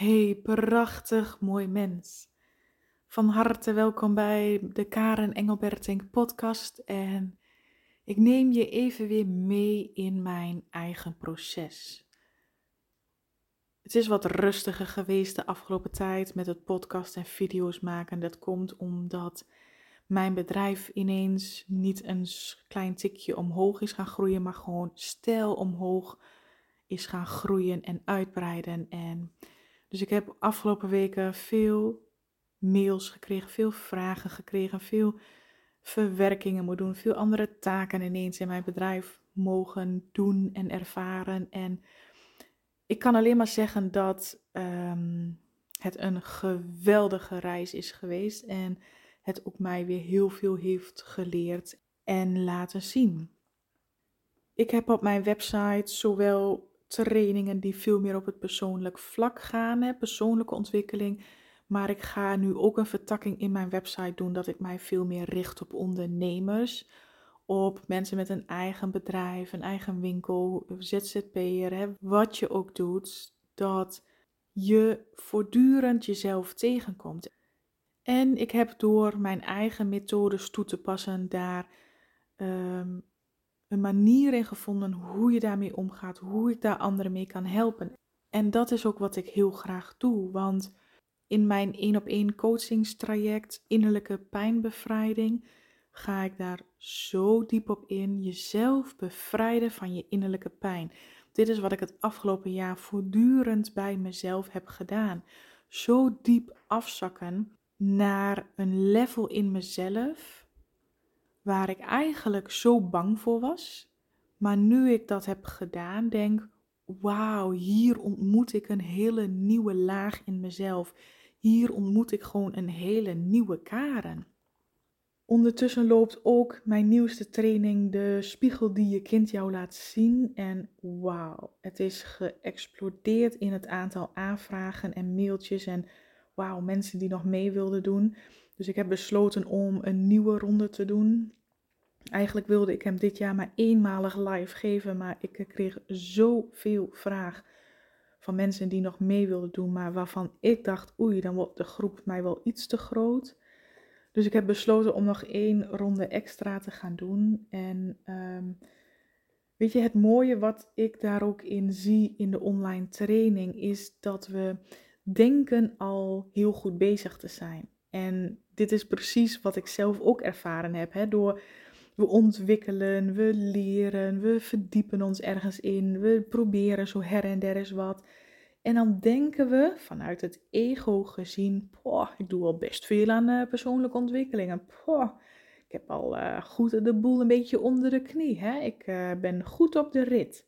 Hey, prachtig mooi mens. Van harte welkom bij de Karen Engelbertink podcast en ik neem je even weer mee in mijn eigen proces. Het is wat rustiger geweest de afgelopen tijd met het podcast en video's maken. Dat komt omdat mijn bedrijf ineens niet een klein tikje omhoog is gaan groeien, maar gewoon stijl omhoog is gaan groeien en uitbreiden. En dus ik heb afgelopen weken veel mails gekregen, veel vragen gekregen, veel verwerkingen moeten doen, veel andere taken ineens in mijn bedrijf mogen doen en ervaren. En ik kan alleen maar zeggen dat um, het een geweldige reis is geweest en het ook mij weer heel veel heeft geleerd en laten zien. Ik heb op mijn website zowel trainingen die veel meer op het persoonlijk vlak gaan, hè, persoonlijke ontwikkeling. Maar ik ga nu ook een vertakking in mijn website doen dat ik mij veel meer richt op ondernemers. Op mensen met een eigen bedrijf, een eigen winkel, ZZP'er, hè, wat je ook doet. Dat je voortdurend jezelf tegenkomt. En ik heb door mijn eigen methodes toe te passen daar ehm, een manier in gevonden hoe je daarmee omgaat, hoe ik daar anderen mee kan helpen. En dat is ook wat ik heel graag doe, want in mijn één op één coachingstraject innerlijke pijnbevrijding ga ik daar zo diep op in, jezelf bevrijden van je innerlijke pijn. Dit is wat ik het afgelopen jaar voortdurend bij mezelf heb gedaan. Zo diep afzakken naar een level in mezelf waar ik eigenlijk zo bang voor was. Maar nu ik dat heb gedaan, denk, wauw, hier ontmoet ik een hele nieuwe laag in mezelf. Hier ontmoet ik gewoon een hele nieuwe Karen. Ondertussen loopt ook mijn nieuwste training, de spiegel die je kind jou laat zien. En wauw, het is geëxplodeerd in het aantal aanvragen en mailtjes en wauw, mensen die nog mee wilden doen. Dus ik heb besloten om een nieuwe ronde te doen. Eigenlijk wilde ik hem dit jaar maar eenmalig live geven, maar ik kreeg zoveel vraag van mensen die nog mee wilden doen, maar waarvan ik dacht, oei, dan wordt de groep mij wel iets te groot. Dus ik heb besloten om nog één ronde extra te gaan doen. En ehm, weet je, het mooie wat ik daar ook in zie in de online training is dat we denken al heel goed bezig te zijn. En dit is precies wat ik zelf ook ervaren heb. Hè? Door we ontwikkelen, we leren, we verdiepen ons ergens in, we proberen zo her en der eens wat. En dan denken we vanuit het ego gezien, poh, ik doe al best veel aan uh, persoonlijke ontwikkelingen. Poh, ik heb al uh, goed de boel een beetje onder de knie. Hè? Ik uh, ben goed op de rit.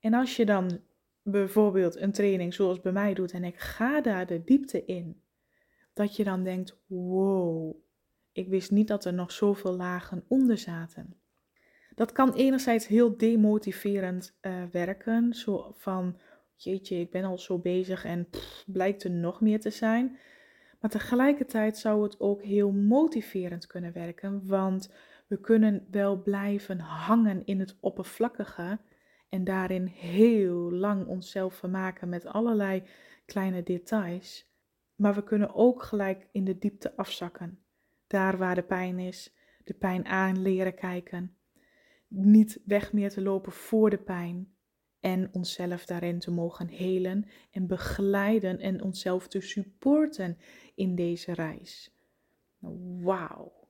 En als je dan bijvoorbeeld een training zoals bij mij doet en ik ga daar de diepte in, dat je dan denkt, wow, ik wist niet dat er nog zoveel lagen onder zaten. Dat kan enerzijds heel demotiverend uh, werken, zo van jeetje, ik ben al zo bezig en blijkt er nog meer te zijn. Maar tegelijkertijd zou het ook heel motiverend kunnen werken, want we kunnen wel blijven hangen in het oppervlakkige en daarin heel lang onszelf vermaken met allerlei kleine details. Maar we kunnen ook gelijk in de diepte afzakken daar waar de pijn is, de pijn aan leren kijken. Niet weg meer te lopen voor de pijn en onszelf daarin te mogen helen en begeleiden en onszelf te supporten in deze reis. Wauw,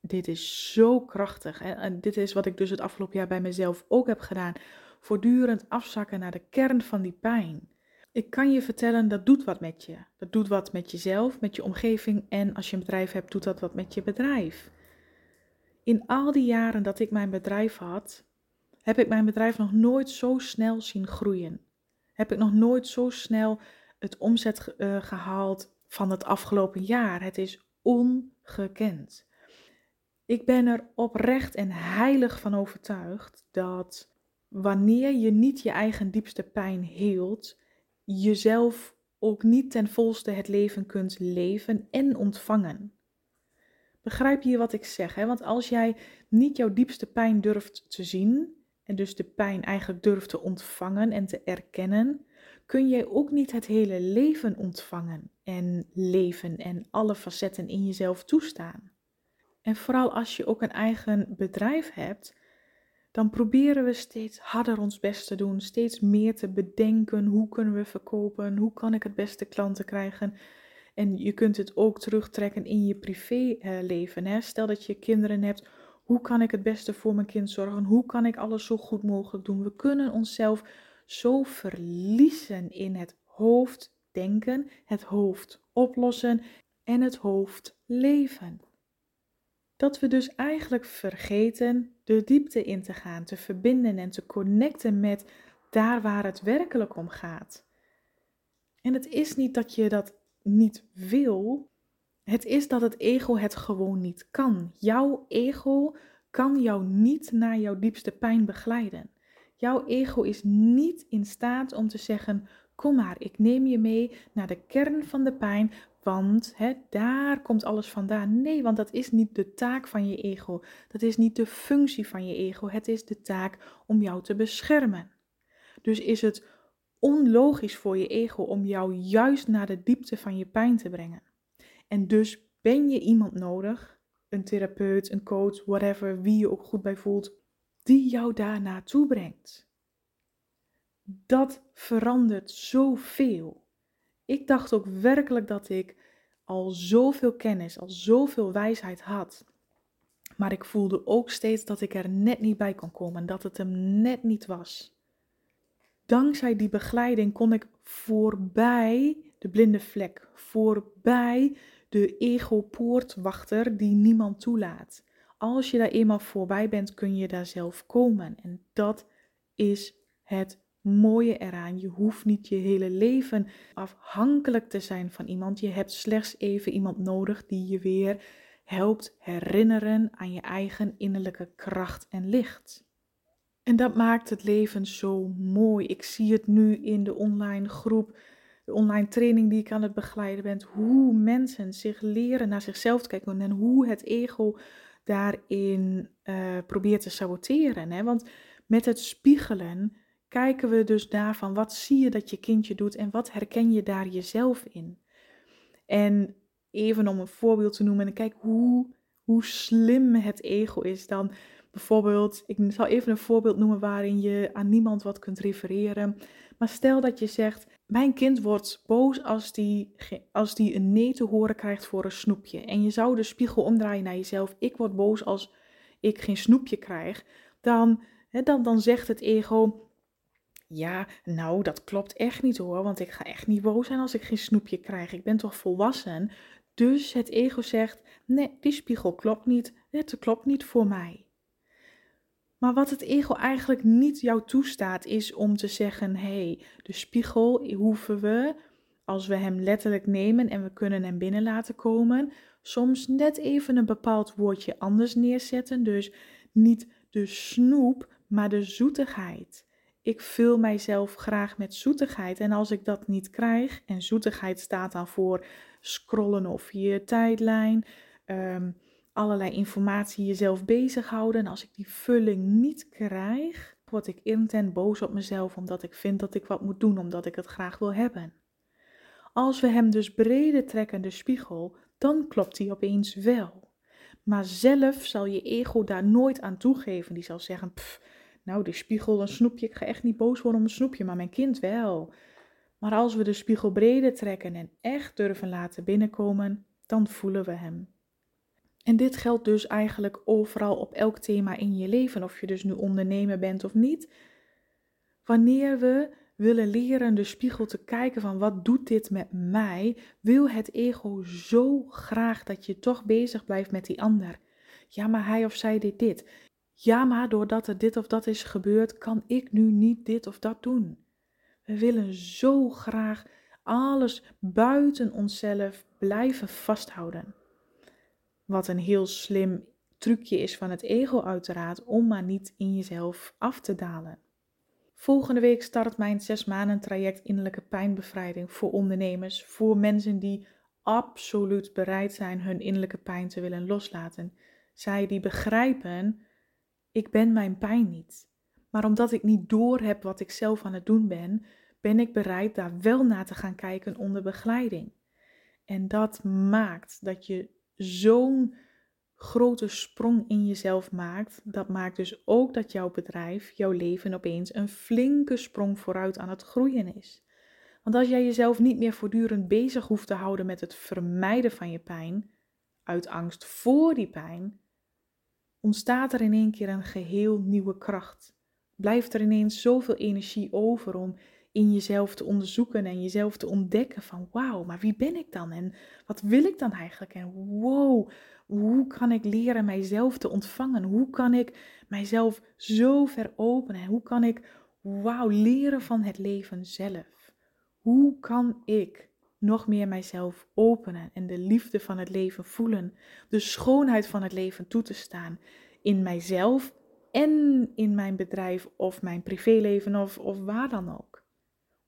dit is zo krachtig. En dit is wat ik dus het afgelopen jaar bij mezelf ook heb gedaan. Voortdurend afzakken naar de kern van die pijn. Ik kan je vertellen, dat doet wat met je. Dat doet wat met jezelf, met je omgeving en als je een bedrijf hebt, doet dat wat met je bedrijf. In al die jaren dat ik mijn bedrijf had, heb ik mijn bedrijf nog nooit zo snel zien groeien. Heb ik nog nooit zo snel het omzet uh, gehaald van het afgelopen jaar. Het is ongekend. Ik ben er oprecht en heilig van overtuigd dat wanneer je niet je eigen diepste pijn heelt, jezelf ook niet ten volste het leven kunt leven en ontvangen. Begrijp je wat ik zeg? Hè? Want als jij niet jouw diepste pijn durft te zien en dus de pijn eigenlijk durft te ontvangen en te erkennen, kun jij ook niet het hele leven ontvangen en leven en alle facetten in jezelf toestaan. En vooral als je ook een eigen bedrijf hebt, dan proberen we steeds harder ons best te doen, steeds meer te bedenken. Hoe kunnen we verkopen? Hoe kan ik het beste klanten krijgen? En je kunt het ook terugtrekken in je privéleven. Hè? Stel dat je kinderen hebt. Hoe kan ik het beste voor mijn kind zorgen? Hoe kan ik alles zo goed mogelijk doen? We kunnen onszelf zo verliezen in het hoofddenken, het hoofd oplossen en het hoofd leven. Dat we dus eigenlijk vergeten de diepte in te gaan, te verbinden en te connecten met daar waar het werkelijk om gaat. En het is niet dat je dat niet wil, het is dat het ego het gewoon niet kan. Jouw ego kan jou niet naar jouw diepste pijn begeleiden. Jouw ego is niet in staat om te zeggen: Kom maar, ik neem je mee naar de kern van de pijn, want hè, daar komt alles vandaan. Nee, want dat is niet de taak van je ego. Dat is niet de functie van je ego. Het is de taak om jou te beschermen. Dus is het onlogisch voor je ego om jou juist naar de diepte van je pijn te brengen. En dus ben je iemand nodig, een therapeut, een coach, whatever, wie je ook goed bij voelt, die jou daar naartoe brengt. Dat verandert zoveel. Ik dacht ook werkelijk dat ik al zoveel kennis, al zoveel wijsheid had. Maar ik voelde ook steeds dat ik er net niet bij kon komen, dat het hem net niet was. Dankzij die begeleiding kon ik voorbij de blinde vlek, voorbij de ego-poortwachter die niemand toelaat. Als je daar eenmaal voorbij bent, kun je daar zelf komen. En dat is het mooie eraan. Je hoeft niet je hele leven afhankelijk te zijn van iemand. Je hebt slechts even iemand nodig die je weer helpt herinneren aan je eigen innerlijke kracht en licht. En dat maakt het leven zo mooi. Ik zie het nu in de online groep, de online training die ik aan het begeleiden ben, hoe mensen zich leren naar zichzelf te kijken en hoe het ego daarin uh, probeert te saboteren. Hè? Want met het spiegelen kijken we dus naar van wat zie je dat je kindje doet en wat herken je daar jezelf in. En even om een voorbeeld te noemen, kijk hoe, hoe slim het ego is dan. Bijvoorbeeld, ik zal even een voorbeeld noemen waarin je aan niemand wat kunt refereren. Maar stel dat je zegt, mijn kind wordt boos als die, als die een nee te horen krijgt voor een snoepje. En je zou de spiegel omdraaien naar jezelf. Ik word boos als ik geen snoepje krijg. Dan, hè, dan, dan zegt het ego, ja, nou, dat klopt echt niet hoor, want ik ga echt niet boos zijn als ik geen snoepje krijg. Ik ben toch volwassen? Dus het ego zegt: nee, die spiegel klopt niet. Het klopt niet voor mij. Maar wat het ego eigenlijk niet jou toestaat, is om te zeggen: hé, hey, de spiegel hoeven we, als we hem letterlijk nemen en we kunnen hem binnen laten komen, soms net even een bepaald woordje anders neerzetten. Dus niet de snoep, maar de zoetigheid. Ik vul mijzelf graag met zoetigheid. En als ik dat niet krijg, en zoetigheid staat dan voor scrollen of je tijdlijn, um, allerlei informatie jezelf bezighouden. En als ik die vulling niet krijg, word ik intent boos op mezelf omdat ik vind dat ik wat moet doen, omdat ik het graag wil hebben. Als we hem dus breder trekken, de spiegel, dan klopt hij opeens wel. Maar zelf zal je ego daar nooit aan toegeven. Die zal zeggen: nou, de spiegel, een snoepje. Ik ga echt niet boos worden om een snoepje, maar mijn kind wel. Maar als we de spiegel breder trekken en echt durven laten binnenkomen, dan voelen we hem. En dit geldt dus eigenlijk overal op elk thema in je leven, of je dus nu ondernemer bent of niet. Wanneer we willen leren de spiegel te kijken van wat doet dit met mij, wil het ego zo graag dat je toch bezig blijft met die ander. Ja, maar hij of zij deed dit ja, maar doordat er dit of dat is gebeurd, kan ik nu niet dit of dat doen. We willen zo graag alles buiten onszelf blijven vasthouden. Wat een heel slim trucje is van het ego uiteraard, om maar niet in jezelf af te dalen. Volgende week start mijn zes maanden traject innerlijke pijnbevrijding voor ondernemers, voor mensen die absoluut bereid zijn hun innerlijke pijn te willen loslaten. Zij die begrijpen ik ben mijn pijn niet. Maar omdat ik niet doorheb wat ik zelf aan het doen ben, ben ik bereid daar wel naar te gaan kijken onder begeleiding? En dat maakt dat je zo'n grote sprong in jezelf maakt. Dat maakt dus ook dat jouw bedrijf, jouw leven opeens een flinke sprong vooruit aan het groeien is. Want als jij jezelf niet meer voortdurend bezig hoeft te houden met het vermijden van je pijn, uit angst voor die pijn, ontstaat er in één keer een geheel nieuwe kracht. Blijft er ineens zoveel energie over om in jezelf te onderzoeken en jezelf te ontdekken van wauw, maar wie ben ik dan en wat wil ik dan eigenlijk en wow, hoe kan ik leren mijzelf te ontvangen? Hoe kan ik mijzelf zo veropenen? Hoe kan ik wauw leren van het leven zelf? Hoe kan ik nog meer mijzelf openen en de liefde van het leven voelen, de schoonheid van het leven toe te staan in mijzelf en in mijn bedrijf of mijn privéleven of, of waar dan ook.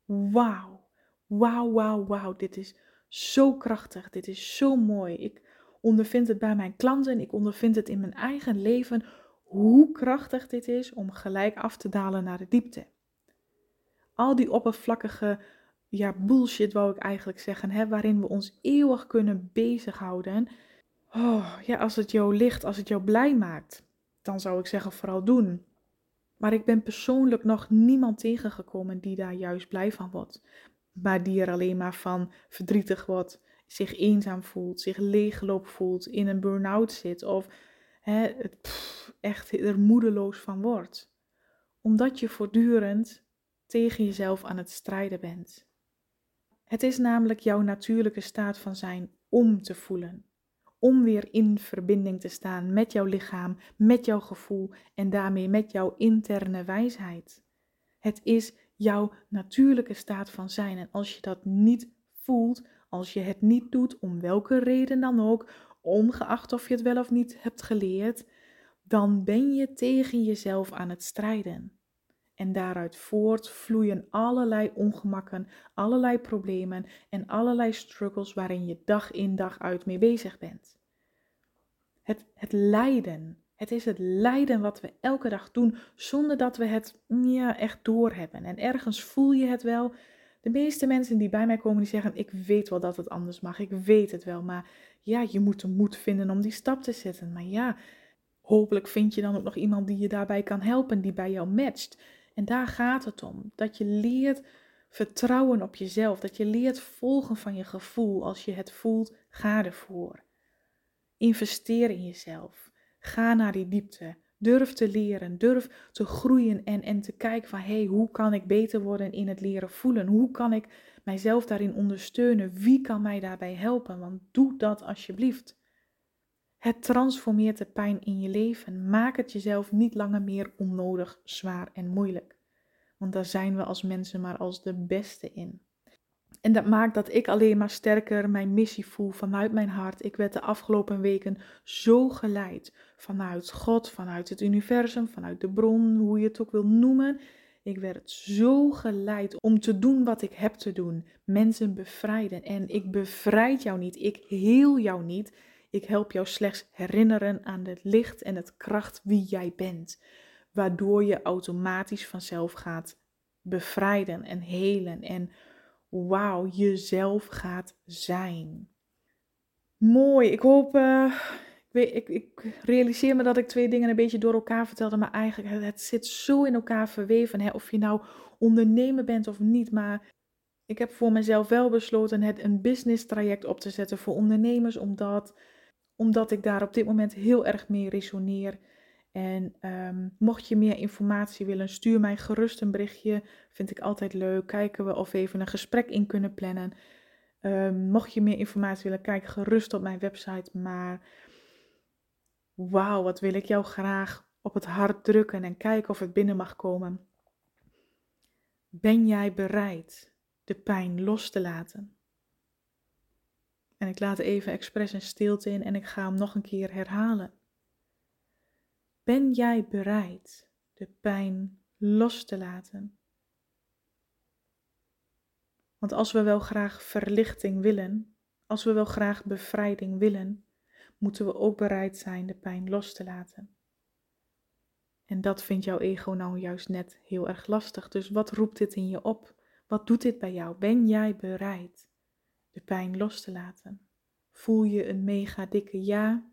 Wauw, wauw, wauw, wauw, dit is zo krachtig, dit is zo mooi. Ik ondervind het bij mijn klanten, ik ondervind het in mijn eigen leven, hoe krachtig dit is om gelijk af te dalen naar de diepte. Al die oppervlakkige ja, bullshit wou ik eigenlijk zeggen, hè, waarin we ons eeuwig kunnen bezighouden. Oh, ja, als het jou ligt, als het jou blij maakt, dan zou ik zeggen vooral doen. Maar ik ben persoonlijk nog niemand tegengekomen die daar juist blij van wordt. Maar die er alleen maar van verdrietig wordt, zich eenzaam voelt, zich leegloop voelt, in een burn-out zit of hè, het, echt er moedeloos van wordt. Omdat je voortdurend tegen jezelf aan het strijden bent. Het is namelijk jouw natuurlijke staat van zijn om te voelen. Om weer in verbinding te staan met jouw lichaam, met jouw gevoel en daarmee met jouw interne wijsheid. Het is jouw natuurlijke staat van zijn. En als je dat niet voelt, als je het niet doet, om welke reden dan ook, ongeacht of je het wel of niet hebt geleerd, dan ben je tegen jezelf aan het strijden. En daaruit voort vloeien allerlei ongemakken, allerlei problemen en allerlei struggles waarin je dag in dag uit mee bezig bent. Het, het lijden. Het is het lijden wat we elke dag doen zonder dat we het ja, echt doorhebben. En ergens voel je het wel. De meeste mensen die bij mij komen, die zeggen: Ik weet wel dat het anders mag. Ik weet het wel. Maar ja, je moet de moed vinden om die stap te zetten. Maar ja, hopelijk vind je dan ook nog iemand die je daarbij kan helpen, die bij jou matcht. En daar gaat het om. Dat je leert vertrouwen op jezelf. Dat je leert volgen van je gevoel. Als je het voelt, ga ervoor. Investeer in jezelf. Ga naar die diepte. Durf te leren, durf te groeien en, en te kijken van hé, hey, hoe kan ik beter worden in het leren voelen? Hoe kan ik mijzelf daarin ondersteunen? Wie kan mij daarbij helpen? Want doe dat alsjeblieft. Het transformeert de pijn in je leven. Maak het jezelf niet langer meer onnodig, zwaar en moeilijk. Want daar zijn we als mensen maar als de beste in. En dat maakt dat ik alleen maar sterker mijn missie voel vanuit mijn hart. Ik werd de afgelopen weken zo geleid vanuit God, vanuit het universum, vanuit de bron, hoe je het ook wil noemen. Ik werd zo geleid om te doen wat ik heb te doen. Mensen bevrijden. En ik bevrijd jou niet. Ik heel jou niet. Ik help jou slechts herinneren aan het licht en het kracht wie jij bent, waardoor je automatisch vanzelf gaat bevrijden en helen en wauw, jezelf gaat zijn. Mooi, ik hoop, uh, ik, weet, ik, ik, realiseer me dat ik twee dingen een beetje door elkaar vertelde, maar eigenlijk het, zit zo in elkaar verweven, hè? of je nou ondernemer bent of niet, maar ik heb voor mezelf wel besloten het een business traject op te zetten voor ondernemers, omdat omdat ik daar op dit moment heel erg mee resoneer. En ehm, mocht je meer informatie willen, stuur mij gerust een berichtje. Vind ik altijd leuk. Kijken we of we even een gesprek in kunnen plannen. Um, mocht je meer informatie willen, kijk gerust op mijn website. Maar wauw, wat wil ik jou graag op het hart drukken en kijken of het binnen mag komen. Ben jij bereid de pijn los te laten? En ik laat even expres een stilte in en ik ga hem nog een keer herhalen. Ben jij bereid de pijn los te laten? Want als we wel graag verlichting willen, als we wel graag bevrijding willen, moeten we ook bereid zijn de pijn los te laten. En dat vindt jouw ego nou juist net heel erg lastig. Dus wat roept dit in je op? Wat doet dit bij jou? Ben jij bereid de pijn los te laten? Voel je een mega dikke ja?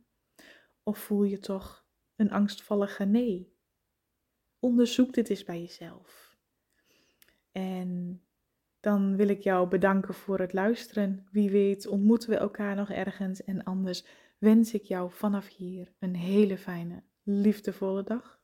Of voel je toch een angstvallige nee? Onderzoek dit eens bij jezelf. En dan wil ik jou bedanken voor het luisteren. Wie weet ontmoeten we elkaar nog ergens en anders wens ik jou vanaf hier een hele fijne, liefdevolle dag.